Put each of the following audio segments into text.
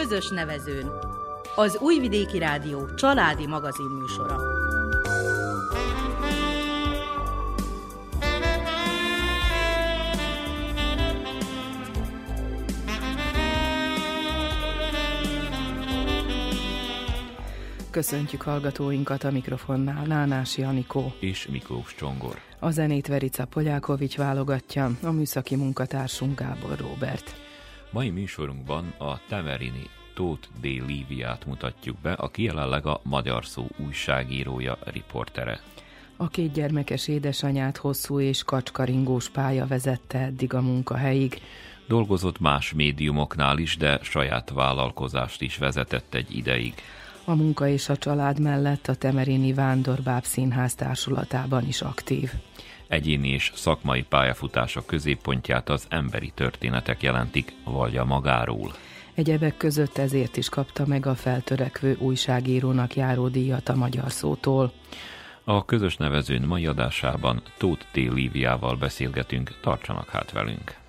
közös nevezőn. Az Újvidéki Rádió családi magazin műsora. Köszöntjük hallgatóinkat a mikrofonnál Nánás Janikó és Miklós Csongor. A zenét Verica Polyákovics válogatja, a műszaki munkatársunk Gábor Róbert. Mai műsorunkban a Temerini Tóth D. Líviát mutatjuk be, aki jelenleg a Magyar Szó újságírója, riportere. A két gyermekes édesanyát hosszú és kacskaringós pálya vezette eddig a munkahelyig. Dolgozott más médiumoknál is, de saját vállalkozást is vezetett egy ideig. A munka és a család mellett a Temerini Vándorbáb Színház társulatában is aktív. Egyéni és szakmai pályafutása középpontját az emberi történetek jelentik, vagy a magáról. Egyebek között ezért is kapta meg a feltörekvő újságírónak járó díjat a magyar szótól. A közös nevezőn mai adásában Tóth T. Líviával beszélgetünk, tartsanak hát velünk!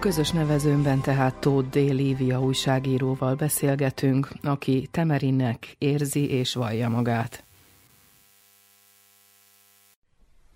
Közös nevezőmben tehát Tóth D. Lívia újságíróval beszélgetünk, aki Temerinnek érzi és vallja magát.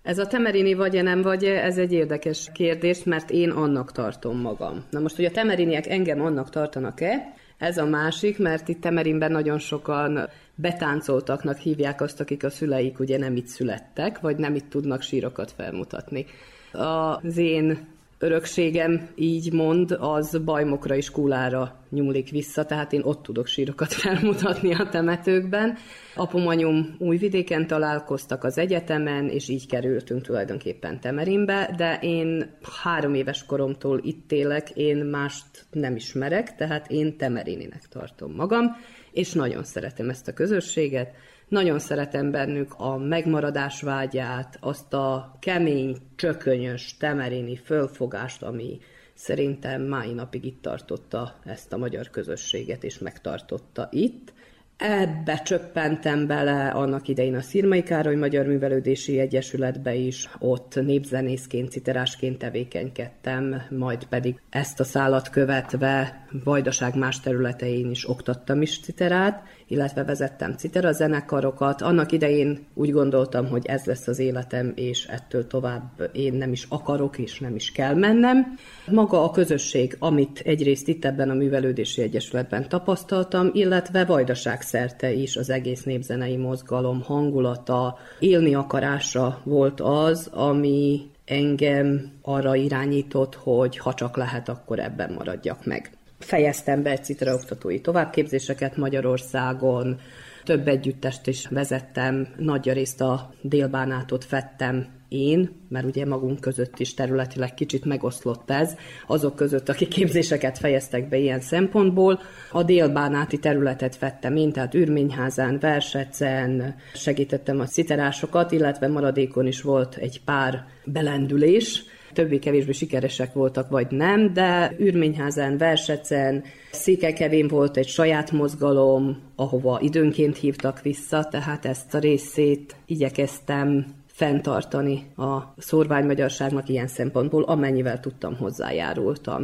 Ez a temerini vagy-e nem vagy -e, ez egy érdekes kérdés, mert én annak tartom magam. Na most, hogy a temeriniek engem annak tartanak-e, ez a másik, mert itt Temerinben nagyon sokan betáncoltaknak hívják azt, akik a szüleik ugye nem itt születtek, vagy nem itt tudnak sírokat felmutatni. Az én örökségem így mond, az bajmokra és kulára nyúlik vissza, tehát én ott tudok sírokat felmutatni a temetőkben. Apum, anyum újvidéken találkoztak az egyetemen, és így kerültünk tulajdonképpen Temerinbe, de én három éves koromtól itt élek, én mást nem ismerek, tehát én Temerininek tartom magam, és nagyon szeretem ezt a közösséget, nagyon szeretem bennük a megmaradás vágyát, azt a kemény, csökönyös, temerini fölfogást, ami szerintem mai napig itt tartotta ezt a magyar közösséget, és megtartotta itt. Ebbe csöppentem bele annak idején a Szirmai Károly Magyar Művelődési Egyesületbe is, ott népzenészként, citerásként tevékenykedtem, majd pedig ezt a szállat követve Vajdaság más területein is oktattam is citerát, illetve vezettem citera zenekarokat. Annak idején úgy gondoltam, hogy ez lesz az életem, és ettől tovább én nem is akarok, és nem is kell mennem. Maga a közösség, amit egyrészt itt ebben a Művelődési Egyesületben tapasztaltam, illetve Vajdaság szerte is az egész népzenei mozgalom hangulata, élni akarása volt az, ami engem arra irányított, hogy ha csak lehet, akkor ebben maradjak meg. Fejeztem be egy citraoktatói továbbképzéseket Magyarországon, több együttest is vezettem, nagy részt a délbánátot fettem én, mert ugye magunk között is területileg kicsit megoszlott ez, azok között, akik képzéseket fejeztek be ilyen szempontból. A délbánáti területet fettem én, tehát Ürményházán, Versecen, segítettem a citerásokat, illetve maradékon is volt egy pár belendülés, többé-kevésbé sikeresek voltak, vagy nem, de Ürményházán, Versecen, Székekevén volt egy saját mozgalom, ahova időnként hívtak vissza, tehát ezt a részét igyekeztem fenntartani a szorványmagyarságnak ilyen szempontból, amennyivel tudtam, hozzájárultam.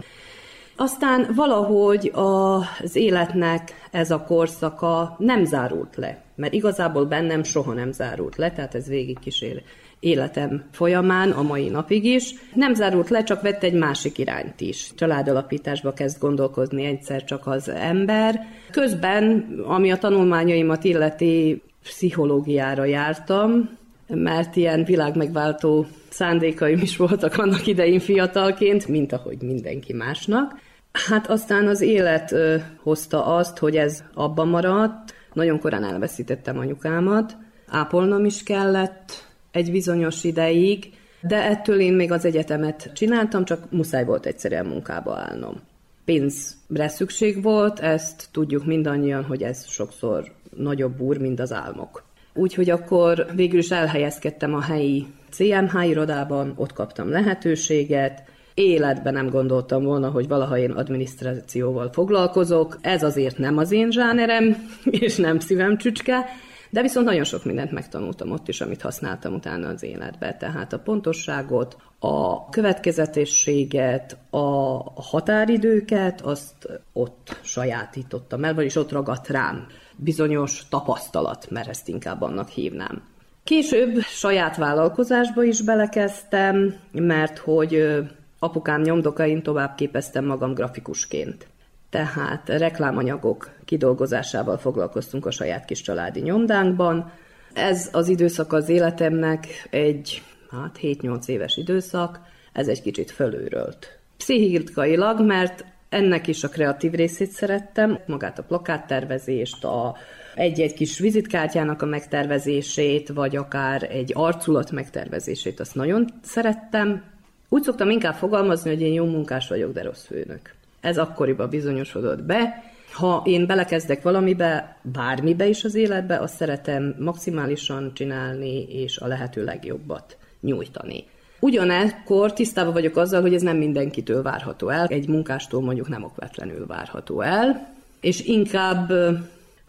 Aztán valahogy az életnek ez a korszaka nem zárult le, mert igazából bennem soha nem zárult le, tehát ez végig kísér életem folyamán, a mai napig is. Nem zárult le, csak vett egy másik irányt is. Családalapításba kezd gondolkozni egyszer csak az ember. Közben, ami a tanulmányaimat illeti, pszichológiára jártam, mert ilyen világmegváltó szándékaim is voltak annak idején fiatalként, mint ahogy mindenki másnak. Hát aztán az élet ö, hozta azt, hogy ez abba maradt. Nagyon korán elveszítettem anyukámat, ápolnom is kellett egy bizonyos ideig, de ettől én még az egyetemet csináltam, csak muszáj volt egyszerűen munkába állnom. Pénzre szükség volt, ezt tudjuk mindannyian, hogy ez sokszor nagyobb úr, mint az álmok. Úgyhogy akkor végül is elhelyezkedtem a helyi CMH irodában, ott kaptam lehetőséget, életben nem gondoltam volna, hogy valaha én adminisztrációval foglalkozok. Ez azért nem az én zsánerem, és nem szívem csücske, de viszont nagyon sok mindent megtanultam ott is, amit használtam utána az életbe. Tehát a pontosságot, a következetességet, a határidőket, azt ott sajátítottam el, vagyis ott ragadt rám bizonyos tapasztalat, mert ezt inkább annak hívnám. Később saját vállalkozásba is belekezdtem, mert hogy apukám nyomdokain tovább képeztem magam grafikusként. Tehát reklámanyagok kidolgozásával foglalkoztunk a saját kis családi nyomdánkban. Ez az időszak az életemnek egy hát 7-8 éves időszak, ez egy kicsit fölőrölt. Pszichikailag, mert ennek is a kreatív részét szerettem, magát a plakáttervezést, a egy-egy kis vizitkártyának a megtervezését, vagy akár egy arculat megtervezését, azt nagyon szerettem. Úgy szoktam inkább fogalmazni, hogy én jó munkás vagyok, de rossz főnök. Ez akkoriban bizonyosodott be. Ha én belekezdek valamibe, bármibe is az életbe, azt szeretem maximálisan csinálni, és a lehető legjobbat nyújtani. Ugyanekkor tisztában vagyok azzal, hogy ez nem mindenkitől várható el, egy munkástól mondjuk nem okvetlenül várható el, és inkább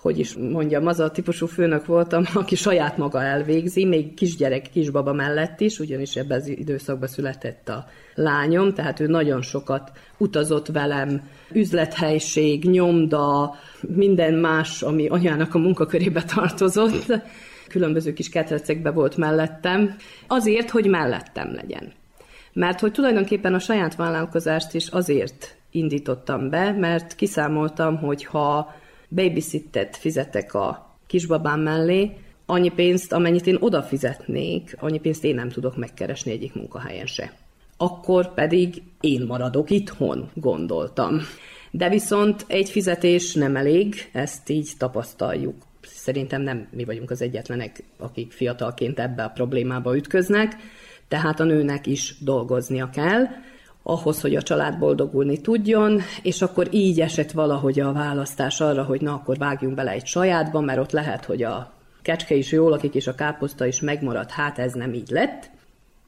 hogy is mondjam, az a típusú főnök voltam, aki saját maga elvégzi, még kisgyerek, kisbaba mellett is, ugyanis ebben az időszakban született a lányom, tehát ő nagyon sokat utazott velem, üzlethelység, nyomda, minden más, ami anyának a munkakörébe tartozott, különböző kis ketrecekbe volt mellettem, azért, hogy mellettem legyen. Mert hogy tulajdonképpen a saját vállalkozást is azért indítottam be, mert kiszámoltam, hogy ha babysittet fizetek a kisbabám mellé, annyi pénzt, amennyit én odafizetnék, annyi pénzt én nem tudok megkeresni egyik munkahelyen se. Akkor pedig én maradok itthon, gondoltam. De viszont egy fizetés nem elég, ezt így tapasztaljuk. Szerintem nem mi vagyunk az egyetlenek, akik fiatalként ebbe a problémába ütköznek, tehát a nőnek is dolgoznia kell, ahhoz, hogy a család boldogulni tudjon, és akkor így esett valahogy a választás arra, hogy na, akkor vágjunk bele egy sajátba, mert ott lehet, hogy a kecske is jól lakik, és a káposzta is megmarad, hát ez nem így lett.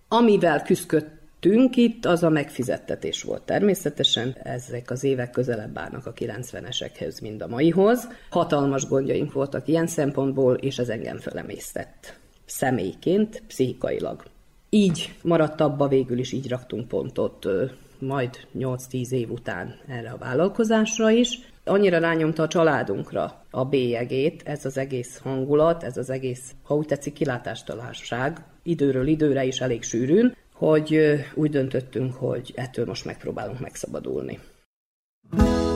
Amivel küzdködtünk itt, az a megfizettetés volt természetesen. Ezek az évek közelebb állnak a 90-esekhez, mint a maihoz. Hatalmas gondjaink voltak ilyen szempontból, és ez engem felemésztett. Személyként, pszichikailag. Így maradt abba, végül is így raktunk pontot, majd 8-10 év után erre a vállalkozásra is. Annyira rányomta a családunkra a bélyegét, ez az egész hangulat, ez az egész, ha úgy tetszik, kilátástalanság, időről időre is elég sűrűn, hogy úgy döntöttünk, hogy ettől most megpróbálunk megszabadulni. A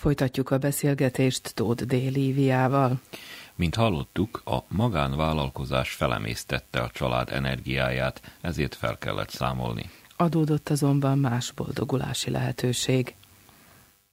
Folytatjuk a beszélgetést Tóth D. Líviával. Mint hallottuk, a magánvállalkozás felemésztette a család energiáját, ezért fel kellett számolni. Adódott azonban más boldogulási lehetőség.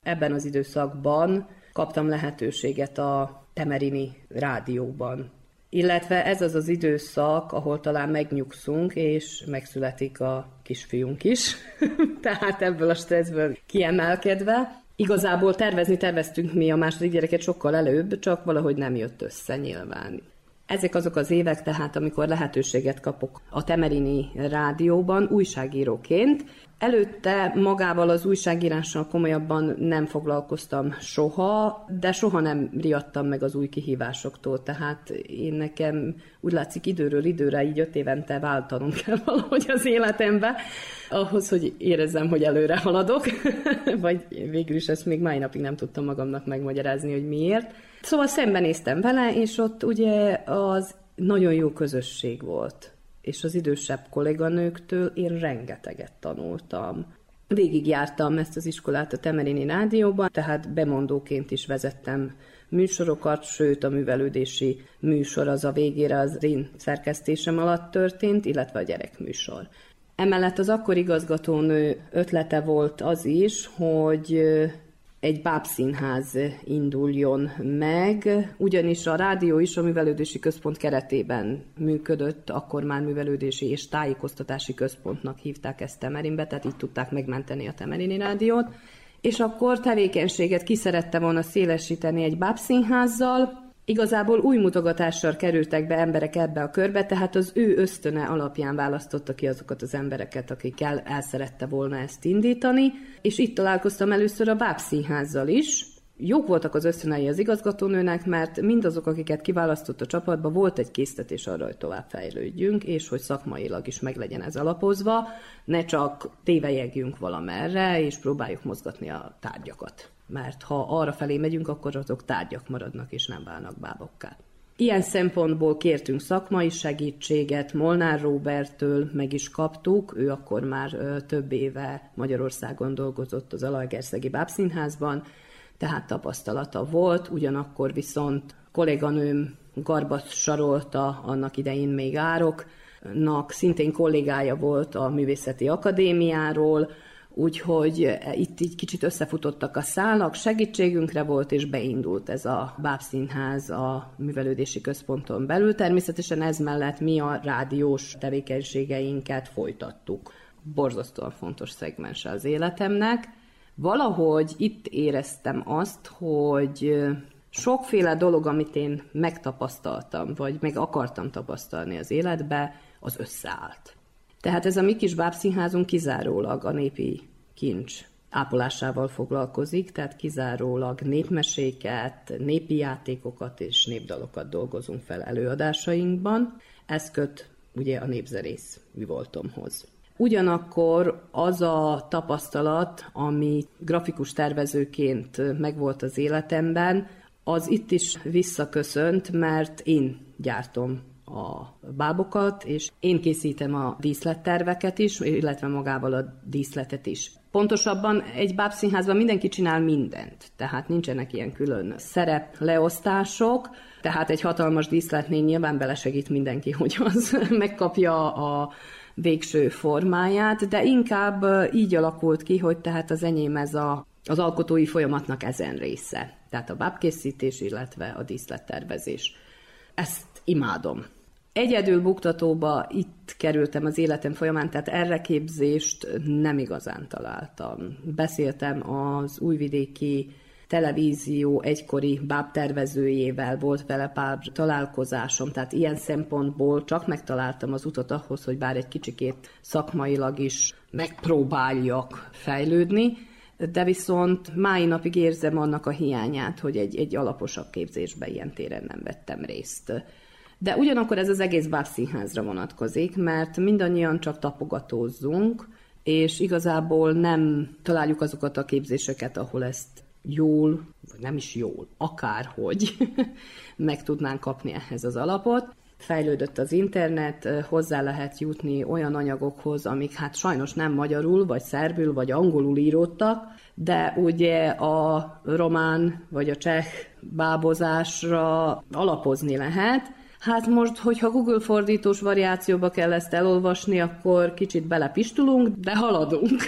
Ebben az időszakban kaptam lehetőséget a Temerini rádióban. Illetve ez az az időszak, ahol talán megnyugszunk, és megszületik a kisfiunk is. Tehát ebből a stresszből kiemelkedve. Igazából tervezni terveztünk mi a második gyereket sokkal előbb, csak valahogy nem jött össze nyilván. Ezek azok az évek tehát, amikor lehetőséget kapok a Temerini rádióban újságíróként. Előtte magával az újságírással komolyabban nem foglalkoztam soha, de soha nem riadtam meg az új kihívásoktól. Tehát én nekem úgy látszik időről időre, így öt évente váltanom kell valahogy az életembe, ahhoz, hogy érezzem, hogy előre haladok, vagy végül is ezt még mai napig nem tudtam magamnak megmagyarázni, hogy miért. Szóval szembenéztem vele, és ott ugye az nagyon jó közösség volt. És az idősebb kolléganőktől én rengeteget tanultam. Végigjártam ezt az iskolát a Temerini Rádióban, tehát bemondóként is vezettem műsorokat, sőt a művelődési műsor az a végére az én szerkesztésem alatt történt, illetve a gyerekműsor. Emellett az akkor igazgatónő ötlete volt az is, hogy egy bábszínház induljon meg, ugyanis a rádió is a művelődési központ keretében működött, akkor már művelődési és tájékoztatási központnak hívták ezt Temerinbe, tehát így tudták megmenteni a Temerini rádiót. És akkor tevékenységet ki szerette volna szélesíteni egy bábszínházzal, Igazából új mutogatással kerültek be emberek ebbe a körbe, tehát az ő ösztöne alapján választotta ki azokat az embereket, akikkel el szerette volna ezt indítani, és itt találkoztam először a Bábszínházzal is, jók voltak az ösztönei az igazgatónőnek, mert mindazok, akiket kiválasztott a csapatba, volt egy késztetés arra, hogy tovább fejlődjünk, és hogy szakmailag is meglegyen ez alapozva, ne csak tévejegjünk valamerre, és próbáljuk mozgatni a tárgyakat mert ha arra felé megyünk, akkor azok tárgyak maradnak, és nem válnak bábokká. Ilyen szempontból kértünk szakmai segítséget, Molnár Roberttől meg is kaptuk, ő akkor már több éve Magyarországon dolgozott az Alaegerszegi Bábszínházban, tehát tapasztalata volt, ugyanakkor viszont kolléganőm Garbat Sarolta, annak idején még ároknak, szintén kollégája volt a Művészeti Akadémiáról, Úgyhogy eh, itt így kicsit összefutottak a szálak, segítségünkre volt, és beindult ez a Bábszínház a művelődési központon belül. Természetesen ez mellett mi a rádiós tevékenységeinket folytattuk. Borzasztóan fontos szegmens az életemnek. Valahogy itt éreztem azt, hogy eh, sokféle dolog, amit én megtapasztaltam, vagy meg akartam tapasztalni az életbe, az összeállt. Tehát ez a mi kis bábszínházunk kizárólag a népi kincs ápolásával foglalkozik, tehát kizárólag népmeséket, népi játékokat és népdalokat dolgozunk fel előadásainkban. Ez köt ugye a népzerész mi voltomhoz. Ugyanakkor az a tapasztalat, ami grafikus tervezőként megvolt az életemben, az itt is visszaköszönt, mert én gyártom a bábokat, és én készítem a díszletterveket is, illetve magával a díszletet is. Pontosabban egy bábszínházban mindenki csinál mindent, tehát nincsenek ilyen külön szerep leosztások, tehát egy hatalmas díszletnél nyilván belesegít mindenki, hogy az megkapja a végső formáját, de inkább így alakult ki, hogy tehát az enyém ez a, az alkotói folyamatnak ezen része. Tehát a bábkészítés, illetve a díszlettervezés. Ezt imádom. Egyedül buktatóba itt kerültem az életem folyamán, tehát erre képzést nem igazán találtam. Beszéltem az újvidéki televízió egykori bábtervezőjével, volt vele pár találkozásom, tehát ilyen szempontból csak megtaláltam az utat ahhoz, hogy bár egy kicsikét szakmailag is megpróbáljak fejlődni, de viszont mai napig érzem annak a hiányát, hogy egy, egy alaposabb képzésbe ilyen téren nem vettem részt. De ugyanakkor ez az egész bábszínházra vonatkozik, mert mindannyian csak tapogatózzunk, és igazából nem találjuk azokat a képzéseket, ahol ezt jól, vagy nem is jól, akárhogy meg tudnánk kapni ehhez az alapot. fejlődött az internet, hozzá lehet jutni olyan anyagokhoz, amik hát sajnos nem magyarul, vagy szerbül, vagy angolul íródtak, de ugye a román vagy a cseh bábozásra alapozni lehet, Hát most, hogyha Google fordítós variációba kell ezt elolvasni, akkor kicsit belepistulunk, de haladunk.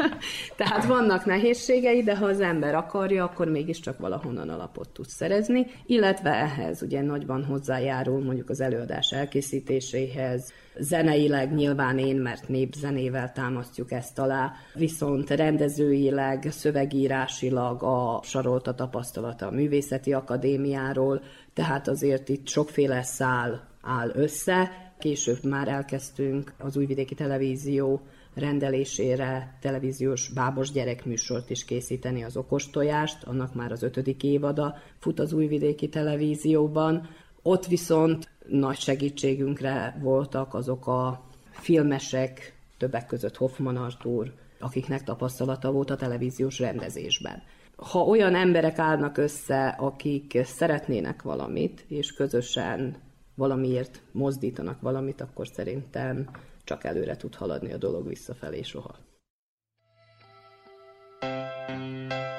Tehát vannak nehézségei, de ha az ember akarja, akkor mégiscsak valahonnan alapot tud szerezni, illetve ehhez ugye nagyban hozzájárul mondjuk az előadás elkészítéséhez, zeneileg nyilván én, mert népzenével támasztjuk ezt alá, viszont rendezőileg, szövegírásilag a Sarolta tapasztalata a Művészeti Akadémiáról, tehát azért itt sokféle szál áll össze. Később már elkezdtünk az Újvidéki Televízió rendelésére televíziós bábos gyerekműsort is készíteni az okostojást, annak már az ötödik évada fut az Újvidéki Televízióban. Ott viszont nagy segítségünkre voltak azok a filmesek, többek között Hoffman Artúr, akiknek tapasztalata volt a televíziós rendezésben. Ha olyan emberek állnak össze, akik szeretnének valamit, és közösen valamiért mozdítanak valamit, akkor szerintem csak előre tud haladni a dolog visszafelé soha. Milo,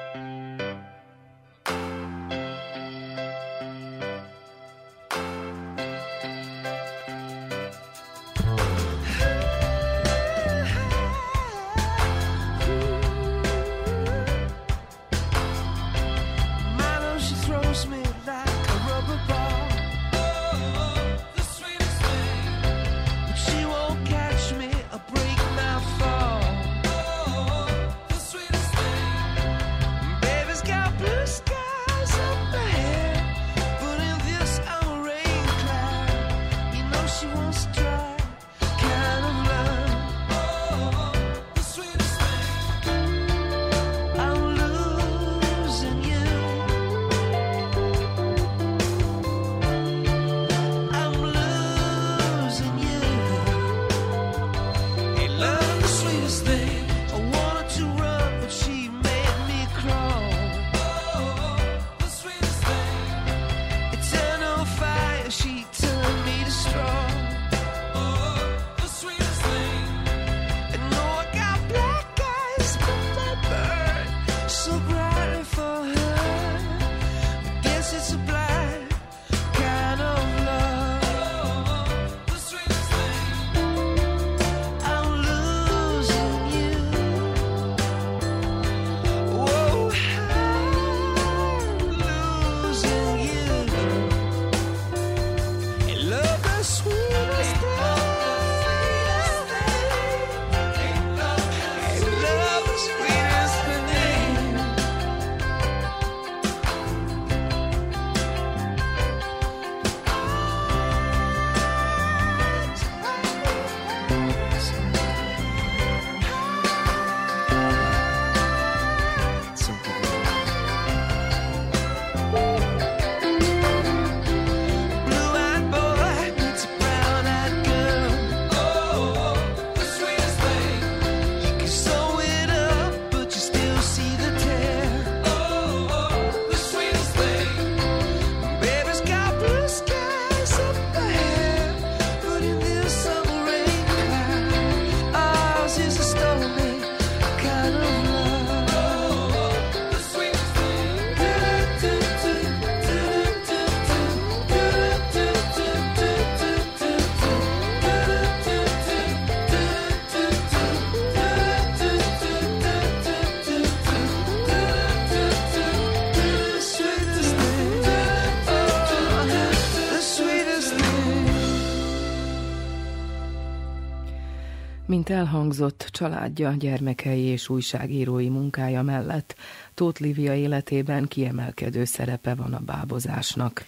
Mint elhangzott, családja, gyermekei és újságírói munkája mellett Tóth Lívia életében kiemelkedő szerepe van a bábozásnak.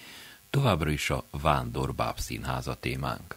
Továbbra is a Vándor Báb Színháza témánk.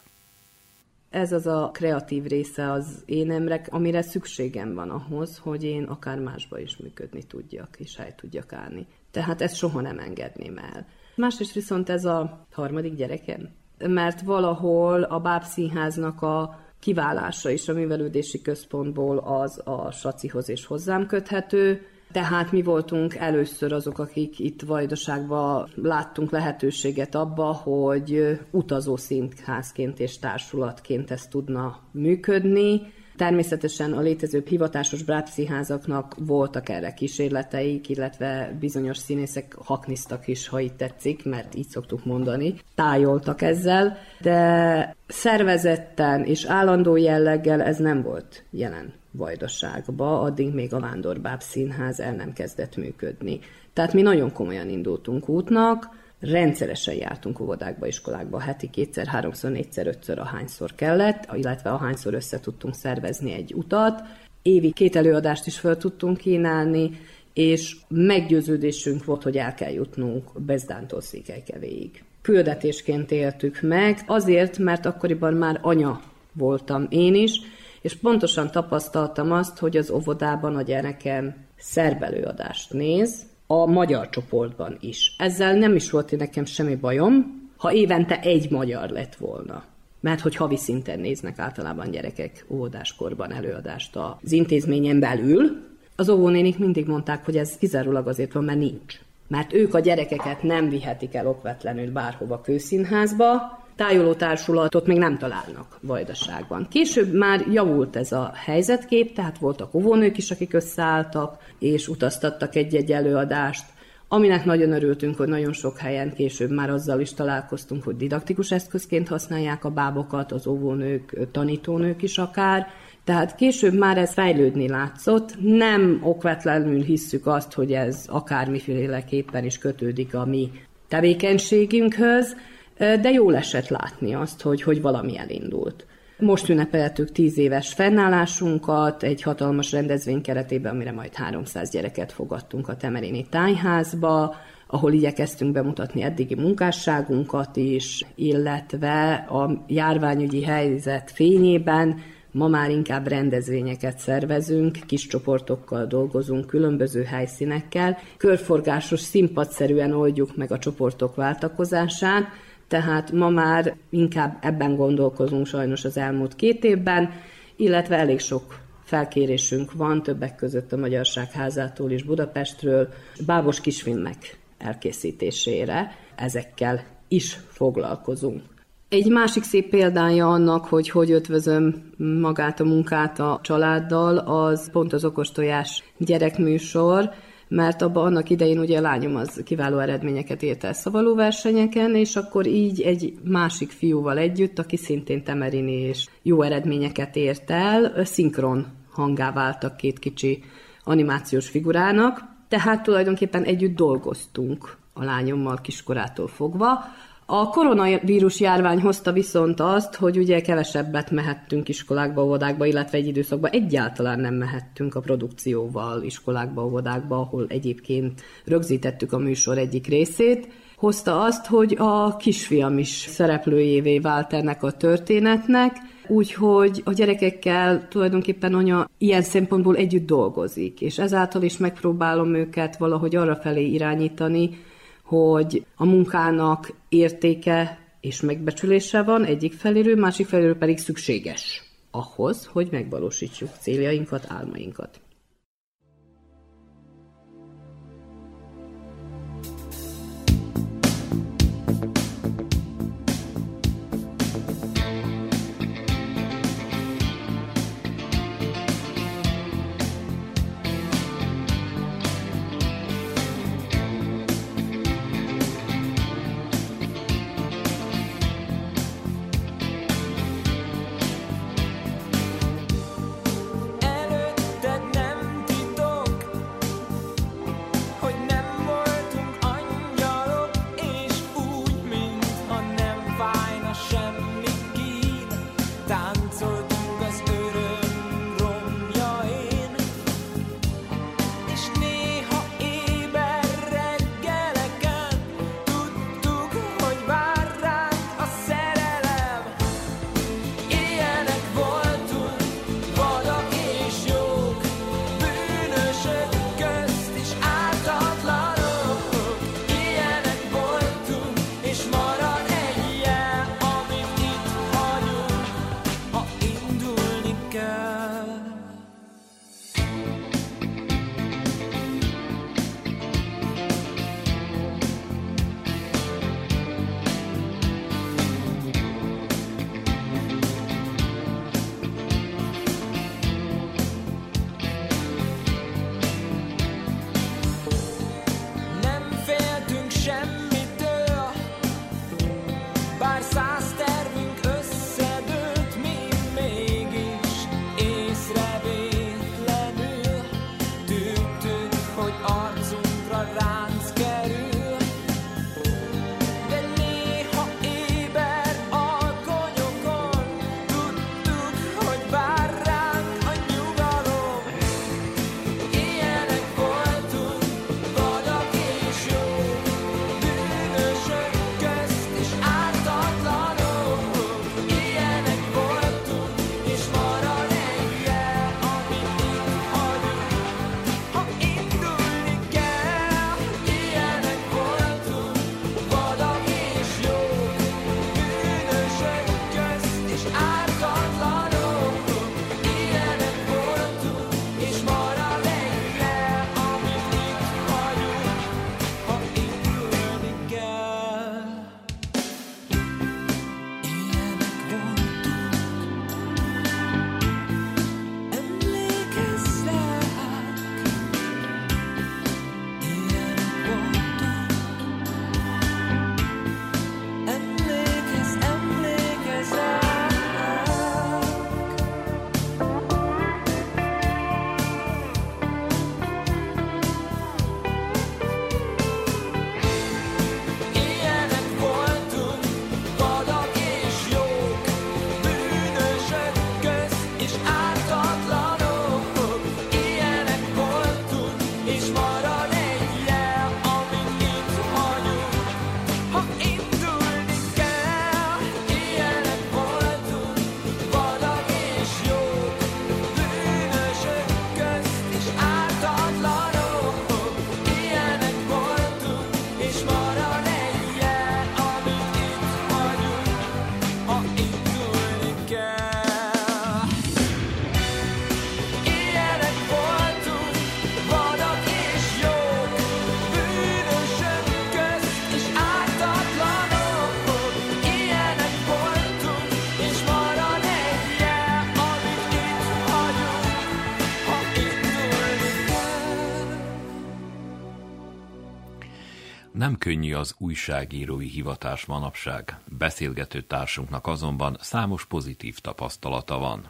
Ez az a kreatív része az énemrek, amire szükségem van ahhoz, hogy én akár másba is működni tudjak, és hely tudjak állni. Tehát ezt soha nem engedném el. Másrészt viszont ez a harmadik gyerekem, mert valahol a bábszínháznak a kiválása is a művelődési központból az a Sacihoz és hozzám köthető. Tehát mi voltunk először azok, akik itt Vajdaságban láttunk lehetőséget abba, hogy utazó színházként és társulatként ez tudna működni. Természetesen a létező hivatásos brápszínházaknak voltak erre kísérleteik, illetve bizonyos színészek hakniztak is, ha így tetszik, mert így szoktuk mondani, tájoltak ezzel, de szervezetten és állandó jelleggel ez nem volt jelen Vajdaságba, addig még a Vándorbáb Színház el nem kezdett működni. Tehát mi nagyon komolyan indultunk útnak, rendszeresen jártunk óvodákba, iskolákba, heti kétszer, háromszor, négyszer, ötször, ahányszor kellett, illetve ahányszor össze tudtunk szervezni egy utat. Évi két előadást is fel tudtunk kínálni, és meggyőződésünk volt, hogy el kell jutnunk Bezdántól Székelykevéig. Küldetésként éltük meg, azért, mert akkoriban már anya voltam én is, és pontosan tapasztaltam azt, hogy az óvodában a gyerekem szerbelőadást néz, a magyar csoportban is. Ezzel nem is volt nekem semmi bajom, ha évente egy magyar lett volna. Mert hogy havi szinten néznek általában gyerekek óvodáskorban előadást az intézményen belül, az óvónénik mindig mondták, hogy ez kizárólag azért van, mert nincs. Mert ők a gyerekeket nem vihetik el okvetlenül bárhova kőszínházba, tájoló társulatot még nem találnak Vajdaságban. Később már javult ez a helyzetkép, tehát voltak óvónők is, akik összeálltak, és utaztattak egy-egy előadást, aminek nagyon örültünk, hogy nagyon sok helyen később már azzal is találkoztunk, hogy didaktikus eszközként használják a bábokat, az óvónők, tanítónők is akár, tehát később már ez fejlődni látszott, nem okvetlenül hisszük azt, hogy ez akármiféleképpen is kötődik a mi tevékenységünkhöz, de jól esett látni azt, hogy, hogy valami elindult. Most ünnepeltük tíz éves fennállásunkat egy hatalmas rendezvény keretében, amire majd 300 gyereket fogadtunk a Temerini tájházba, ahol igyekeztünk bemutatni eddigi munkásságunkat is, illetve a járványügyi helyzet fényében ma már inkább rendezvényeket szervezünk, kis csoportokkal dolgozunk, különböző helyszínekkel, körforgásos, színpadszerűen oldjuk meg a csoportok váltakozását, tehát ma már inkább ebben gondolkozunk sajnos az elmúlt két évben, illetve elég sok felkérésünk van, többek között a Magyarság házától is Budapestről, bábos kisfilmek elkészítésére. Ezekkel is foglalkozunk. Egy másik szép példája annak, hogy hogy ötvözöm magát a munkát a családdal, az pont az okostojás gyerekműsor, mert abban annak idején ugye a lányom az kiváló eredményeket ért el szavaló versenyeken, és akkor így egy másik fiúval együtt, aki szintén temerini és jó eredményeket ért el, szinkron hangá váltak két kicsi animációs figurának, tehát tulajdonképpen együtt dolgoztunk a lányommal kiskorától fogva, a koronavírus járvány hozta viszont azt, hogy ugye kevesebbet mehettünk iskolákba, óvodákba, illetve egy időszakban egyáltalán nem mehettünk a produkcióval iskolákba, óvodákba, ahol egyébként rögzítettük a műsor egyik részét. Hozta azt, hogy a kisfiam is szereplőjévé vált ennek a történetnek, úgyhogy a gyerekekkel tulajdonképpen anya ilyen szempontból együtt dolgozik, és ezáltal is megpróbálom őket valahogy arra felé irányítani, hogy a munkának értéke és megbecsülése van egyik feléről, másik feléről pedig szükséges ahhoz, hogy megvalósítsuk céljainkat, álmainkat. Könnyű az újságírói hivatás manapság. Beszélgető társunknak azonban számos pozitív tapasztalata van.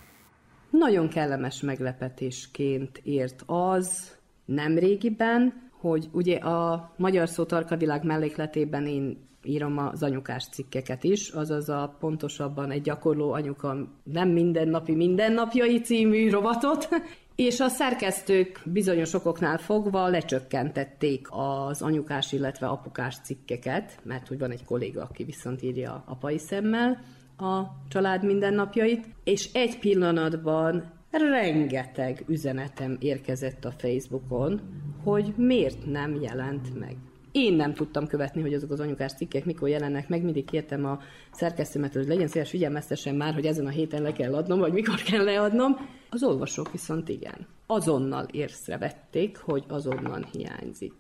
Nagyon kellemes meglepetésként ért az nemrégiben, hogy ugye a Magyar Szó Tarkavilág mellékletében én írom az anyukás cikkeket is, azaz a pontosabban egy gyakorló anyuka nem mindennapi mindennapjai című rovatot, és a szerkesztők bizonyos okoknál fogva lecsökkentették az anyukás, illetve apukás cikkeket, mert hogy van egy kolléga, aki viszont írja apai szemmel a család mindennapjait, és egy pillanatban rengeteg üzenetem érkezett a Facebookon, hogy miért nem jelent meg. Én nem tudtam követni, hogy azok az anyukás cikkek mikor jelennek meg, mindig kértem a szerkesztőmet, hogy legyen szíves, figyelmeztessen már, hogy ezen a héten le kell adnom, vagy mikor kell leadnom. Az olvasók viszont igen. Azonnal észrevették, hogy azonnal hiányzik.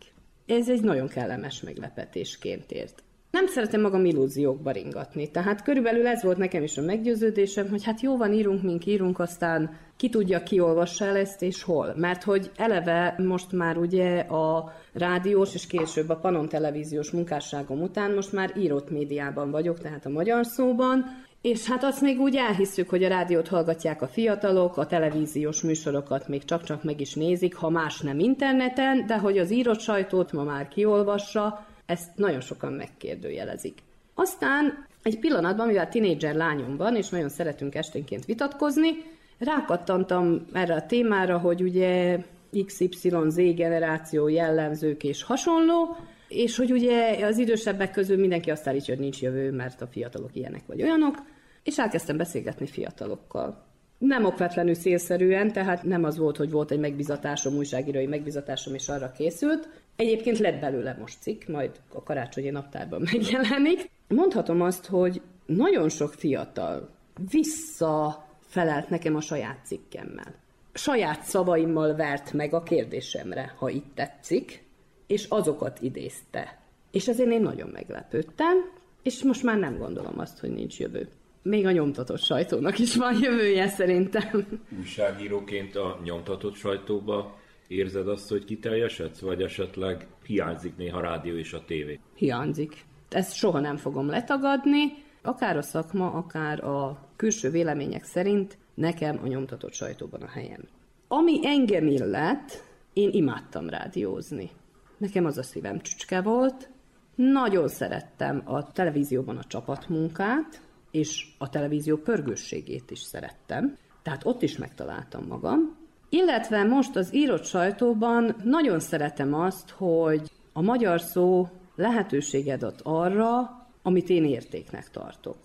Ez egy nagyon kellemes meglepetésként ért. Nem szeretem magam illúziókba ringatni. Tehát körülbelül ez volt nekem is a meggyőződésem, hogy hát jó van, írunk, mink írunk, aztán ki tudja, ki olvassa el ezt, és hol. Mert hogy eleve most már ugye a rádiós, és később a Panon televíziós munkásságom után most már írott médiában vagyok, tehát a magyar szóban, és hát azt még úgy elhisszük, hogy a rádiót hallgatják a fiatalok, a televíziós műsorokat még csak-csak meg is nézik, ha más nem interneten, de hogy az írott sajtót ma már kiolvassa, ezt nagyon sokan megkérdőjelezik. Aztán egy pillanatban, mivel tinédzser lányom van, és nagyon szeretünk esténként vitatkozni, rákattantam erre a témára, hogy ugye XYZ generáció jellemzők és hasonló, és hogy ugye az idősebbek közül mindenki azt állítja, hogy nincs jövő, mert a fiatalok ilyenek vagy olyanok, és elkezdtem beszélgetni fiatalokkal. Nem okvetlenül szélszerűen, tehát nem az volt, hogy volt egy megbizatásom, újságírói megbizatásom, és arra készült. Egyébként lett belőle most cikk, majd a karácsonyi naptárban megjelenik. Mondhatom azt, hogy nagyon sok fiatal visszafelelt nekem a saját cikkemmel. Saját szavaimmal vert meg a kérdésemre, ha itt tetszik, és azokat idézte. És ezért én nagyon meglepődtem, és most már nem gondolom azt, hogy nincs jövő. Még a nyomtatott sajtónak is van jövője szerintem. Újságíróként a nyomtatott sajtóba érzed azt, hogy kiteljesedsz, vagy esetleg hiányzik néha a rádió és a tévé? Hiányzik. Ezt soha nem fogom letagadni, akár a szakma, akár a külső vélemények szerint nekem a nyomtatott sajtóban a helyem. Ami engem illet, én imádtam rádiózni. Nekem az a szívem csücske volt. Nagyon szerettem a televízióban a csapatmunkát, és a televízió pörgősségét is szerettem. Tehát ott is megtaláltam magam. Illetve most az írott sajtóban nagyon szeretem azt, hogy a magyar szó lehetőséget ad arra, amit én értéknek tartok.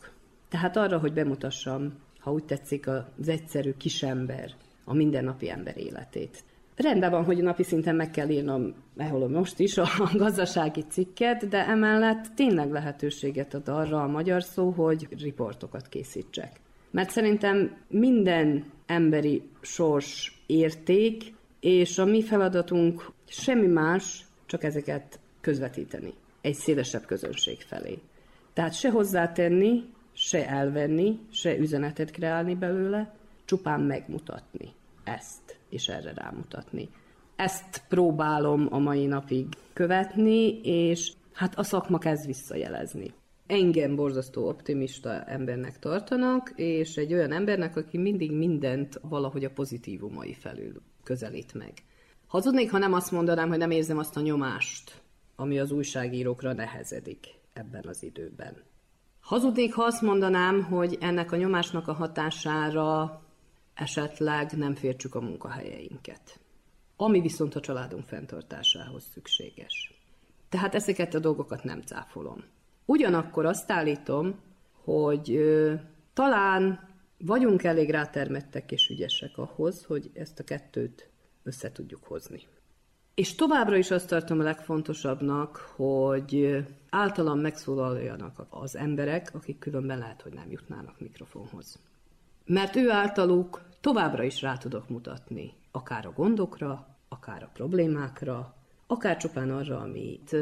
Tehát arra, hogy bemutassam, ha úgy tetszik, az egyszerű kisember, a mindennapi ember életét. Rendben van, hogy napi szinten meg kell írnom, ehol most is, a gazdasági cikket, de emellett tényleg lehetőséget ad arra a magyar szó, hogy riportokat készítsek. Mert szerintem minden emberi sors érték, és a mi feladatunk semmi más, csak ezeket közvetíteni egy szélesebb közönség felé. Tehát se hozzátenni, se elvenni, se üzenetet kreálni belőle, csupán megmutatni ezt, és erre rámutatni. Ezt próbálom a mai napig követni, és hát a szakma kezd visszajelezni. Engem borzasztó optimista embernek tartanak, és egy olyan embernek, aki mindig mindent valahogy a pozitívumai felül közelít meg. Hazudnék, ha nem azt mondanám, hogy nem érzem azt a nyomást, ami az újságírókra nehezedik ebben az időben. Hazudnék, ha azt mondanám, hogy ennek a nyomásnak a hatására esetleg nem fértsük a munkahelyeinket. Ami viszont a családunk fenntartásához szükséges. Tehát ezeket a dolgokat nem cáfolom. Ugyanakkor azt állítom, hogy ö, talán vagyunk elég rátermettek és ügyesek ahhoz, hogy ezt a kettőt össze tudjuk hozni. És továbbra is azt tartom a legfontosabbnak, hogy általam megszólaljanak az emberek, akik különben lehet, hogy nem jutnának mikrofonhoz. Mert ő általuk továbbra is rá tudok mutatni, akár a gondokra, akár a problémákra, akár csupán arra, amit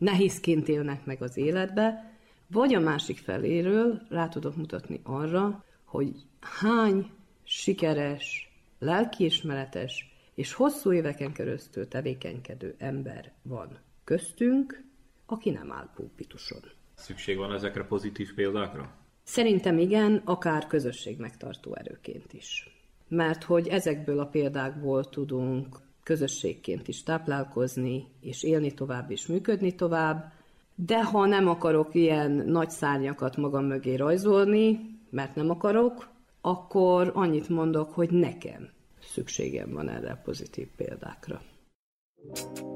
nehézként élnek meg az életbe, vagy a másik feléről rá tudok mutatni arra, hogy hány sikeres, lelkiismeretes és hosszú éveken keresztül tevékenykedő ember van köztünk, aki nem áll pulpituson. Szükség van ezekre pozitív példákra? Szerintem igen, akár közösség megtartó erőként is. Mert hogy ezekből a példákból tudunk közösségként is táplálkozni, és élni tovább, és működni tovább, de ha nem akarok ilyen nagy szárnyakat magam mögé rajzolni, mert nem akarok, akkor annyit mondok, hogy nekem szükségem van erre a pozitív példákra. I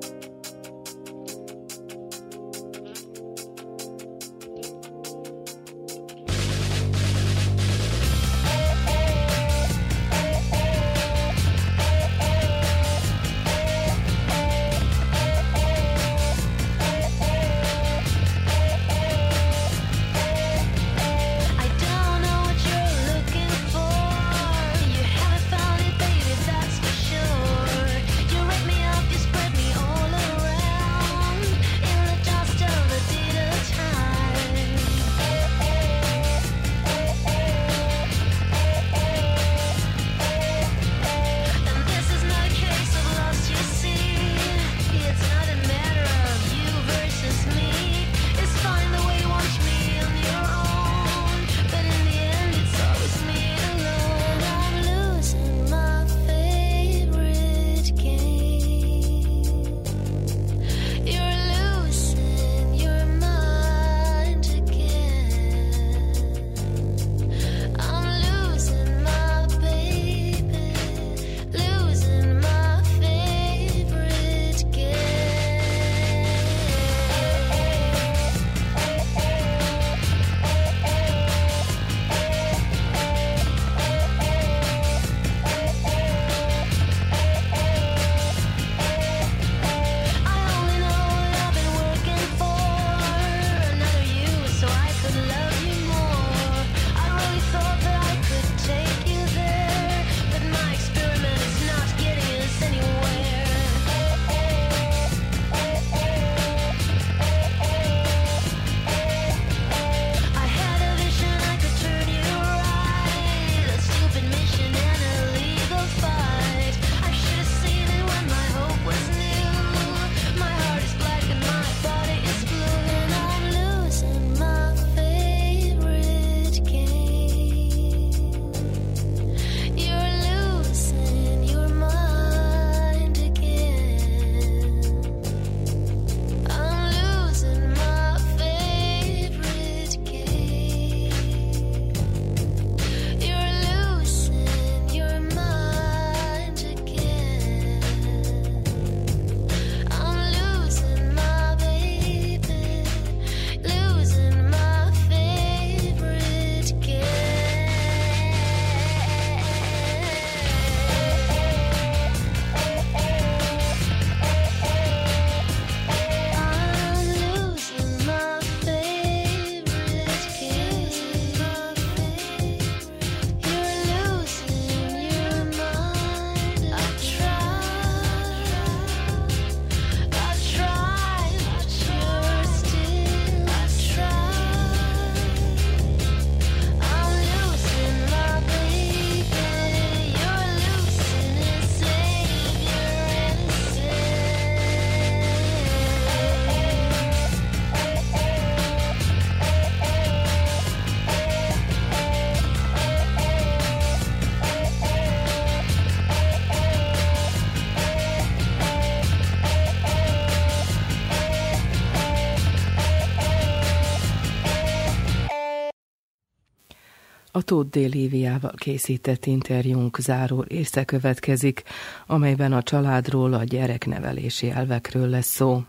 Tóth D. Líviával készített interjúnk záró része következik, amelyben a családról, a gyereknevelési elvekről lesz szó.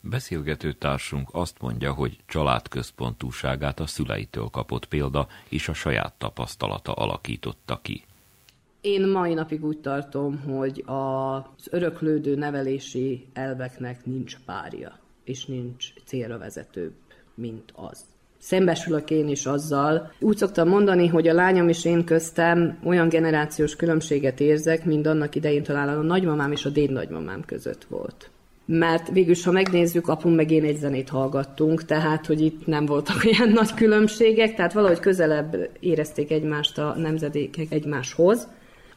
Beszélgető társunk azt mondja, hogy családközpontúságát a szüleitől kapott példa és a saját tapasztalata alakította ki. Én mai napig úgy tartom, hogy az öröklődő nevelési elveknek nincs párja, és nincs célra vezetőbb, mint az. Szembesülök én is azzal. Úgy szoktam mondani, hogy a lányom és én köztem olyan generációs különbséget érzek, mint annak idején talán a nagymamám és a dédnagymamám között volt. Mert végülis, ha megnézzük, apum meg én egy zenét hallgattunk, tehát, hogy itt nem voltak olyan nagy különbségek, tehát valahogy közelebb érezték egymást a nemzedékek egymáshoz.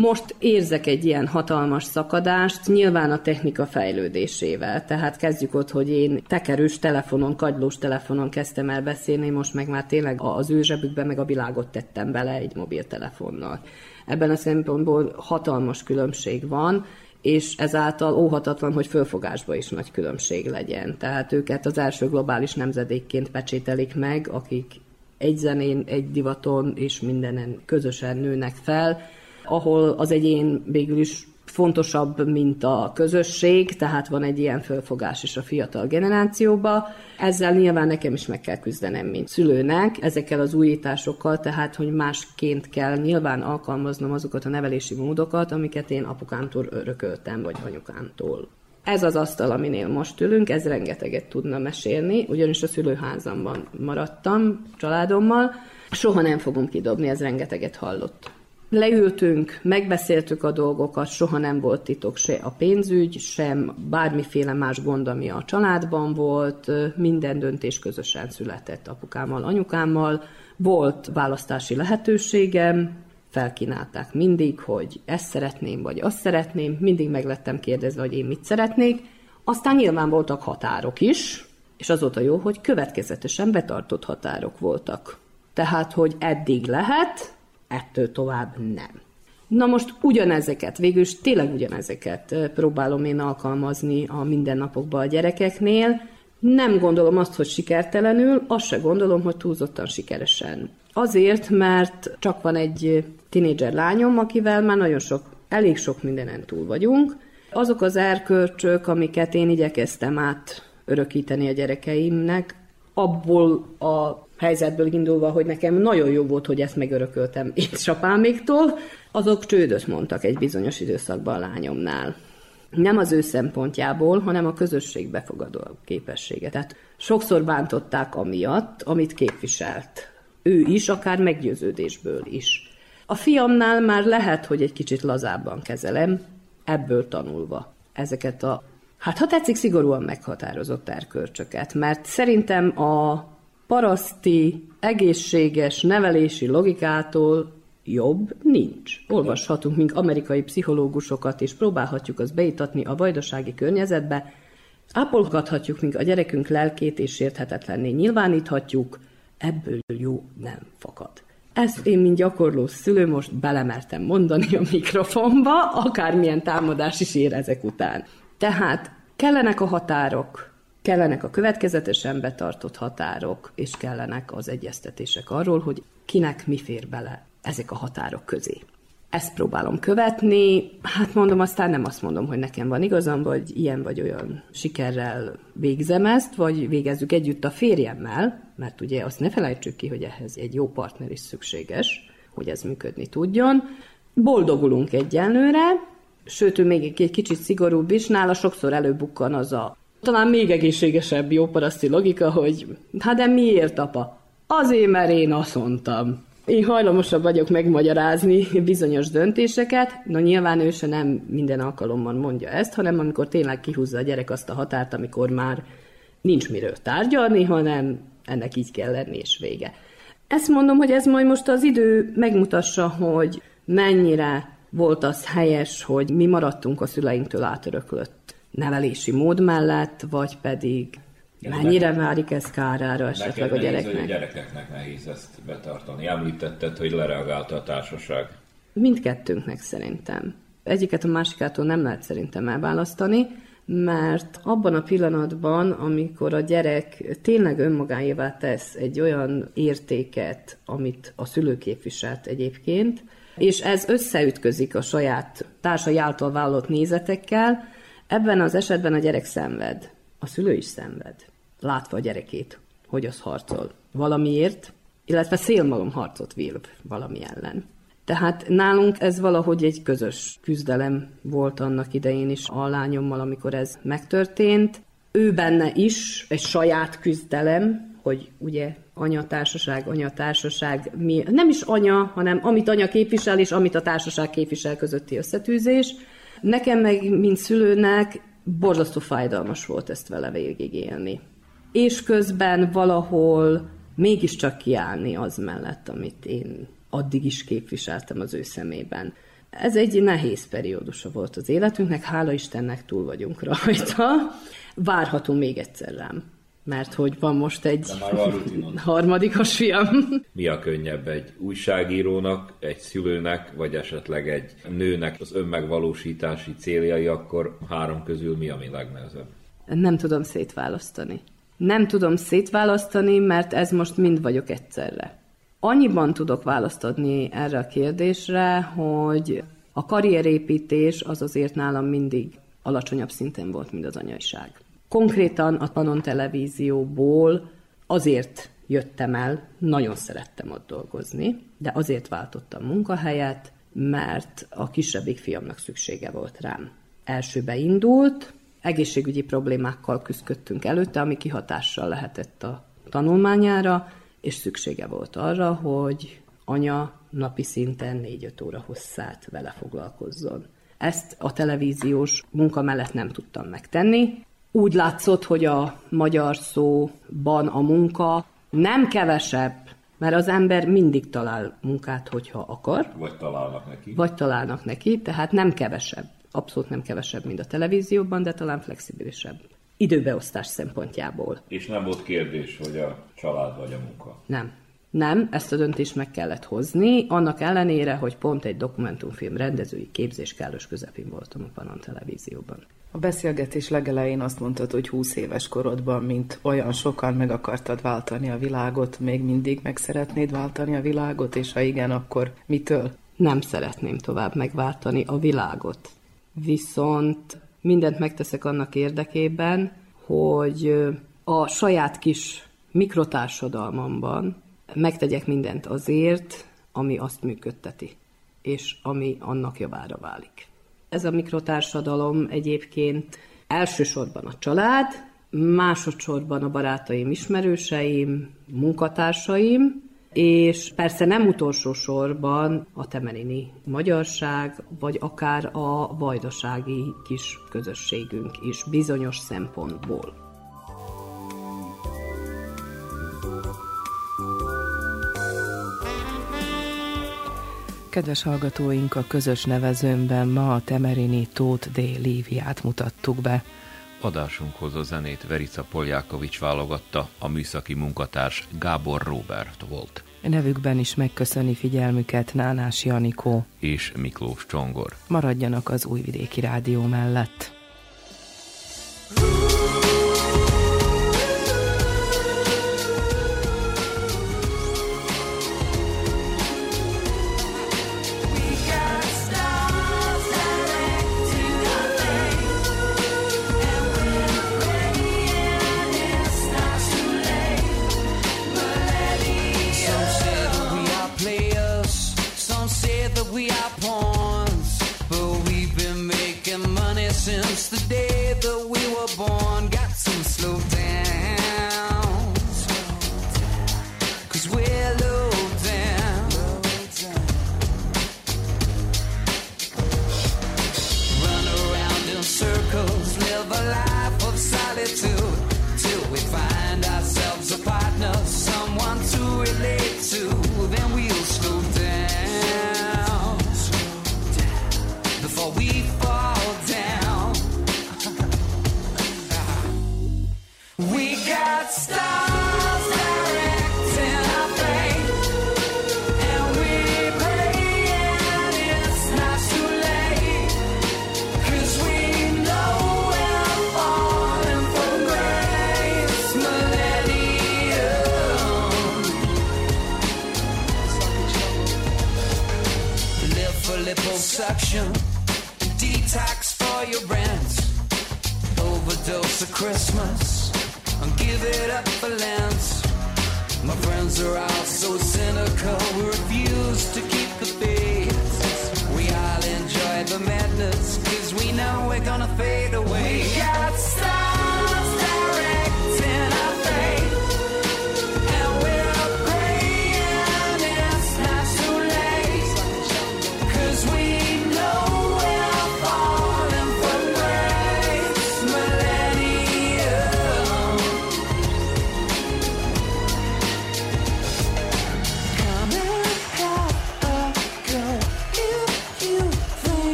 Most érzek egy ilyen hatalmas szakadást, nyilván a technika fejlődésével. Tehát kezdjük ott, hogy én tekerős telefonon, kagylós telefonon kezdtem el beszélni, most meg már tényleg az ő zsebükbe meg a világot tettem bele egy mobiltelefonnal. Ebben a szempontból hatalmas különbség van, és ezáltal óhatatlan, hogy fölfogásba is nagy különbség legyen. Tehát őket az első globális nemzedékként pecsételik meg, akik egy zenén, egy divaton és mindenen közösen nőnek fel, ahol az egyén végül is fontosabb, mint a közösség, tehát van egy ilyen fölfogás is a fiatal generációba. Ezzel nyilván nekem is meg kell küzdenem, mint szülőnek, ezekkel az újításokkal, tehát hogy másként kell nyilván alkalmaznom azokat a nevelési módokat, amiket én apukámtól örököltem, vagy anyukámtól. Ez az asztal, aminél most ülünk, ez rengeteget tudna mesélni, ugyanis a szülőházamban maradtam családommal, soha nem fogom kidobni, ez rengeteget hallott. Leültünk, megbeszéltük a dolgokat, soha nem volt titok se a pénzügy, sem bármiféle más gond, ami a családban volt, minden döntés közösen született apukámmal, anyukámmal, volt választási lehetőségem, felkínálták mindig, hogy ezt szeretném, vagy azt szeretném, mindig meglettem kérdezve, hogy én mit szeretnék. Aztán nyilván voltak határok is, és az volt a jó, hogy következetesen betartott határok voltak. Tehát, hogy eddig lehet, ettől tovább nem. Na most ugyanezeket, végül is tényleg ugyanezeket próbálom én alkalmazni a mindennapokban a gyerekeknél. Nem gondolom azt, hogy sikertelenül, azt se gondolom, hogy túlzottan sikeresen. Azért, mert csak van egy tinédzser lányom, akivel már nagyon sok, elég sok mindenen túl vagyunk. Azok az erkölcsök, amiket én igyekeztem át örökíteni a gyerekeimnek, abból a helyzetből indulva, hogy nekem nagyon jó volt, hogy ezt megörököltem édesapáméktól, azok csődöt mondtak egy bizonyos időszakban a lányomnál. Nem az ő szempontjából, hanem a közösség befogadó képessége. Tehát sokszor bántották amiatt, amit képviselt. Ő is, akár meggyőződésből is. A fiamnál már lehet, hogy egy kicsit lazábban kezelem, ebből tanulva ezeket a, hát ha tetszik, szigorúan meghatározott erkölcsöket, mert szerintem a paraszti, egészséges nevelési logikától jobb nincs. Olvashatunk mink amerikai pszichológusokat, és próbálhatjuk azt beitatni a vajdasági környezetbe, ápolgathatjuk mink a gyerekünk lelkét, és érthetetlenné nyilváníthatjuk, ebből jó nem fakad. Ezt én, mint gyakorló szülő, most belemertem mondani a mikrofonba, akármilyen támadás is ér ezek után. Tehát kellenek a határok, kellenek a következetesen betartott határok, és kellenek az egyeztetések arról, hogy kinek mi fér bele ezek a határok közé. Ezt próbálom követni, hát mondom, aztán nem azt mondom, hogy nekem van igazam, vagy ilyen vagy olyan sikerrel végzem ezt, vagy végezzük együtt a férjemmel, mert ugye azt ne felejtsük ki, hogy ehhez egy jó partner is szükséges, hogy ez működni tudjon. Boldogulunk egyenlőre, sőt, ő még egy kicsit szigorúbb is, nála sokszor előbukkan az a talán még egészségesebb jó paraszti logika, hogy hát de miért, apa? Azért, mert én azt mondtam. Én hajlamosabb vagyok megmagyarázni bizonyos döntéseket, na nyilván ő se nem minden alkalommal mondja ezt, hanem amikor tényleg kihúzza a gyerek azt a határt, amikor már nincs miről tárgyalni, hanem ennek így kell lenni, és vége. Ezt mondom, hogy ez majd most az idő megmutassa, hogy mennyire volt az helyes, hogy mi maradtunk a szüleinktől átöröklött nevelési mód mellett, vagy pedig mennyire válik ez kárára esetleg a Neked nehéz, gyereknek. A gyerekeknek nehéz ezt betartani. Említetted, hogy lereagálta a társaság. Mindkettőnknek szerintem. Egyiket a másikától nem lehet szerintem elválasztani, mert abban a pillanatban, amikor a gyerek tényleg önmagáévá tesz egy olyan értéket, amit a szülő képviselt egyébként, és ez összeütközik a saját társai által vállalt nézetekkel, ebben az esetben a gyerek szenved. A szülő is szenved, látva a gyerekét, hogy az harcol valamiért, illetve szélmalom harcot vív valami ellen. Tehát nálunk ez valahogy egy közös küzdelem volt annak idején is a lányommal, amikor ez megtörtént. Ő benne is egy saját küzdelem, hogy ugye anyatársaság, anyatársaság, mi, nem is anya, hanem amit anya képvisel, és amit a társaság képvisel közötti összetűzés. Nekem meg, mint szülőnek, borzasztó fájdalmas volt ezt vele végigélni. És közben valahol mégiscsak kiállni az mellett, amit én addig is képviseltem az ő szemében. Ez egy nehéz periódusa volt az életünknek, hála Istennek túl vagyunk rajta. Várhatunk még egyszer rám, mert hogy van most egy harmadikos fiam. Mi a könnyebb egy újságírónak, egy szülőnek, vagy esetleg egy nőnek az önmegvalósítási céljai, akkor három közül mi a mi legnehezebb? Nem tudom szétválasztani. Nem tudom szétválasztani, mert ez most mind vagyok egyszerre. Annyiban tudok választ adni erre a kérdésre, hogy a karrierépítés az azért nálam mindig alacsonyabb szinten volt, mint az anyaiság. Konkrétan a Panon televízióból azért jöttem el, nagyon szerettem ott dolgozni, de azért váltottam munkahelyet, mert a kisebbik fiamnak szüksége volt rám. Elsőbe indult, egészségügyi problémákkal küzdöttünk előtte, ami kihatással lehetett a tanulmányára, és szüksége volt arra, hogy anya napi szinten 4-5 óra hosszát vele foglalkozzon. Ezt a televíziós munka mellett nem tudtam megtenni. Úgy látszott, hogy a magyar szóban a munka nem kevesebb, mert az ember mindig talál munkát, hogyha akar, Vagy találnak neki? vagy találnak neki, tehát nem kevesebb. Abszolút nem kevesebb, mint a televízióban, de talán flexibilisebb. Időbeosztás szempontjából. És nem volt kérdés, hogy a család vagy a munka. Nem. Nem, ezt a döntést meg kellett hozni, annak ellenére, hogy pont egy dokumentumfilm rendezői képzés kellős közepén voltam a Panon televízióban. A beszélgetés legelején azt mondtad, hogy 20 éves korodban, mint olyan sokan meg akartad váltani a világot, még mindig meg szeretnéd váltani a világot, és ha igen, akkor mitől? Nem szeretném tovább megváltani a világot. Viszont mindent megteszek annak érdekében, hogy a saját kis mikrotársadalmamban megtegyek mindent azért, ami azt működteti, és ami annak javára válik. Ez a mikrotársadalom egyébként elsősorban a család, másodszorban a barátaim, ismerőseim, munkatársaim, és persze nem utolsó sorban a temelini magyarság, vagy akár a vajdasági kis közösségünk is bizonyos szempontból. Kedves hallgatóink, a közös nevezőmben ma a Temerini Tóth D. Líviát mutattuk be. Adásunkhoz a zenét Verica Poljákovics válogatta, a műszaki munkatárs Gábor Robert volt, Nevükben is megköszöni figyelmüket Nánás Janikó. és Miklós Csongor. Maradjanak az Újvidéki Rádió mellett. Some